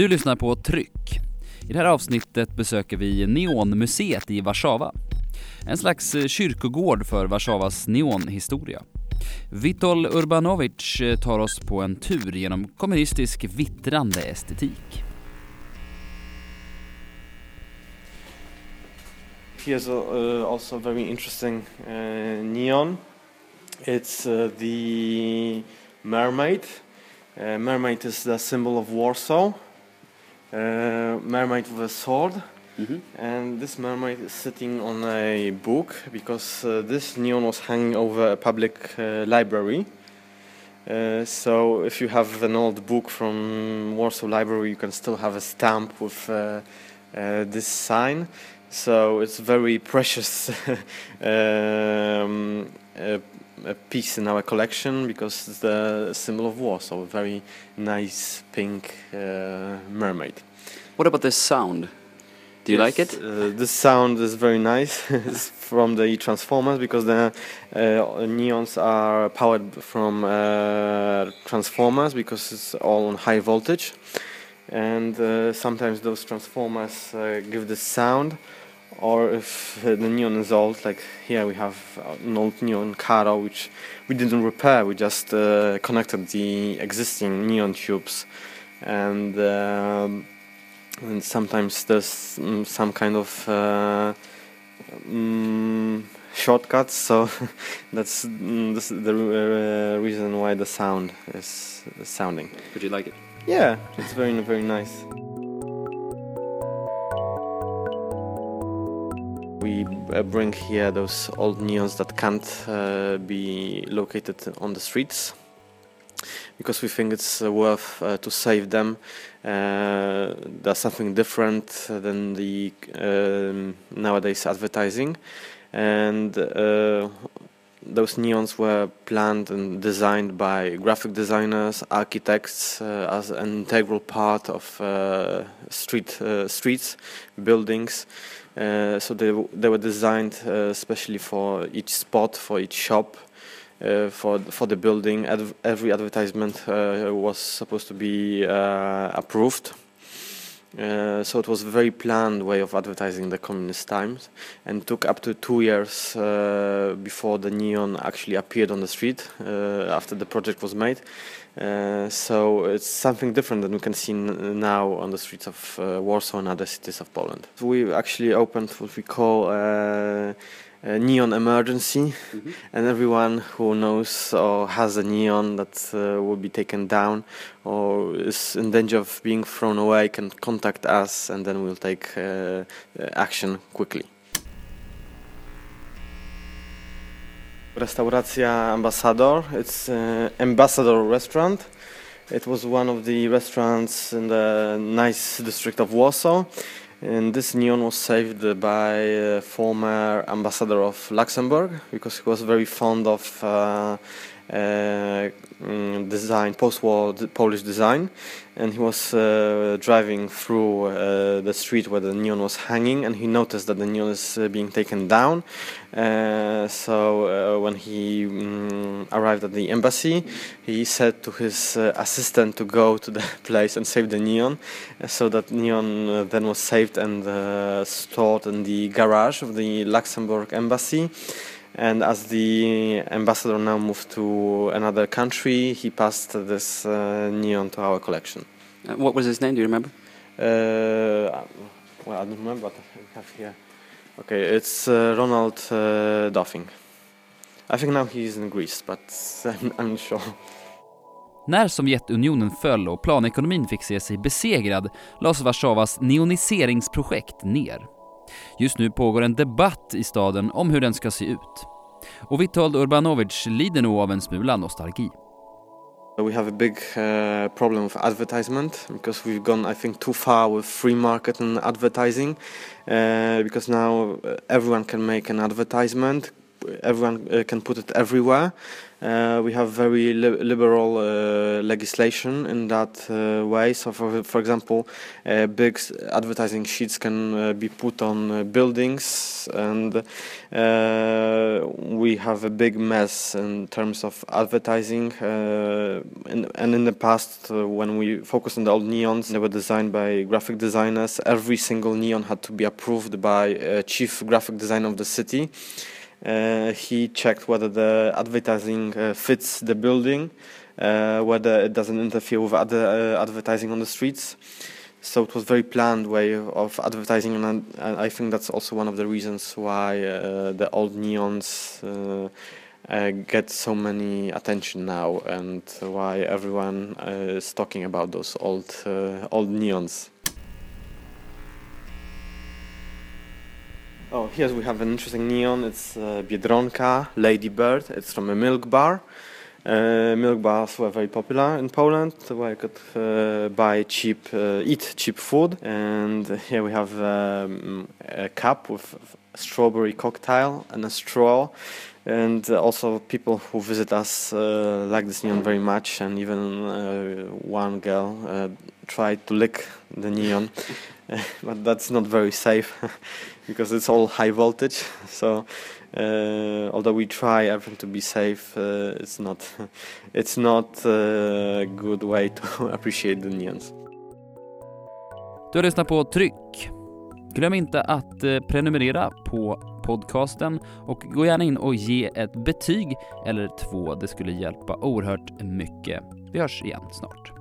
Du lyssnar på Tryck. I det här avsnittet besöker vi Neonmuseet i Warszawa. En slags eh, kyrkogård för Warszawas neonhistoria. Vitol Urbanovic eh, tar oss på en tur genom kommunistisk vittrande estetik. Here's a, uh, also a very interesting uh, neon. It's uh, the mermaid. Uh, mermaid is the symbol of Warsaw. Uh, mermaid with a sword. And this mermaid is sitting on a book because uh, this neon was hanging over a public uh, library. Uh, so if you have an old book from Warsaw Library, you can still have a stamp with uh, uh, this sign. So it's very precious um, a, piece in our collection because it's the symbol of war, so a very nice pink uh, mermaid. What about the sound? Do you like it? Uh, the sound is very nice. it's from the transformers because the uh, neons are powered from uh, transformers because it's all on high voltage, and uh, sometimes those transformers uh, give the sound. Or if uh, the neon is old, like here we have an old neon Caro, which we didn't repair. We just uh, connected the existing neon tubes, and. Um, and sometimes there's mm, some kind of uh, mm, shortcuts so that's mm, the uh, reason why the sound is sounding Would you like it? yeah it's very very nice we uh, bring here those old neons that can't uh, be located on the streets because we think it's uh, worth uh, to save them. Uh, there's something different than the um, nowadays advertising, and uh, those neons were planned and designed by graphic designers, architects uh, as an integral part of street streets, buildings. Uh, so they they were designed uh, especially for each spot, for each shop, uh, for for the building. Every advertisement uh, was supposed to be uh, approved. Uh, so it was a very planned way of advertising the communist times, and took up to two years uh, before the neon actually appeared on the street uh, after the project was made. Uh, so it's something different than we can see now on the streets of uh, Warsaw and other cities of Poland. We actually opened what we call uh, a neon emergency, and everyone who knows or has a neon that uh, will be taken down or is in danger of being thrown away can contact us, and then we'll take uh, uh, action quickly. Restauracja Ambassador. It's uh, Ambassador restaurant. It was one of the restaurants in the nice district of Warsaw. And this neon was saved by a former ambassador of Luxembourg because he was very fond of uh, design, post-war Polish design, and he was uh, driving through uh, the street where the neon was hanging, and he noticed that the neon is uh, being taken down. Uh, so uh, when he mm, arrived at the embassy, he said to his uh, assistant to go to the place and save the neon. Uh, so that neon uh, then was saved and uh, stored in the garage of the Luxembourg embassy. And as the ambassador now moved to another country, he passed this uh, neon to our collection. Uh, what was his name? Do you remember? Uh, well, I don't remember what I have here. Okay, it's uh, Ronald uh, Doffing. I think now he's in Greece, but I'm, I'm not sure. När Sovjetunionen föll och planekonomin fick se sig besegrad lades Warszawas neoniseringsprojekt ner. Just nu pågår en debatt i staden om hur den ska se ut. Och Vitold Urbanovic lider nog av en smula nostalgi. We have a big uh, problem with advertisement because we've gone, I think, too far with free market and advertising. Uh, because now uh, everyone can make an advertisement, everyone uh, can put it everywhere. Uh, we have very li liberal uh, legislation in that uh, way. So, for for example, uh, big advertising sheets can uh, be put on buildings, and we have a big mess in terms of advertising. In, and in the past, when we focused on the old neons, they were designed by graphic designers. Every single neon had to be approved by chief graphic designer of the city. Uh, he checked whether the advertising uh, fits the building, uh, whether it doesn't interfere with other advertising on the streets. So it was very planned way of advertising, and, I think that's also one of the reasons why the old neons. Uh, get so many attention now and why everyone uh, is talking about those old uh, old neons. Oh, here we have an interesting neon. It's uh, Biedronka, Lady Bird. It's from a milk bar. Uh, milk bars were very popular in Poland, where you could uh, buy cheap, uh, eat cheap food. And here we have um, a cup with strawberry cocktail and a straw. And also, people who visit us uh, like this neon very much. And even uh, one girl uh, tried to lick the neon, but that's not very safe. because it's all high voltage. So uh, although we try everything to be safe, uh, it's not it's not a good way to appreciate the neons. Du har lyssnat på Tryck. Glöm inte att eh, prenumerera på podcasten och gå gärna in och ge ett betyg eller två. Det skulle hjälpa oerhört mycket. Vi hörs igen snart.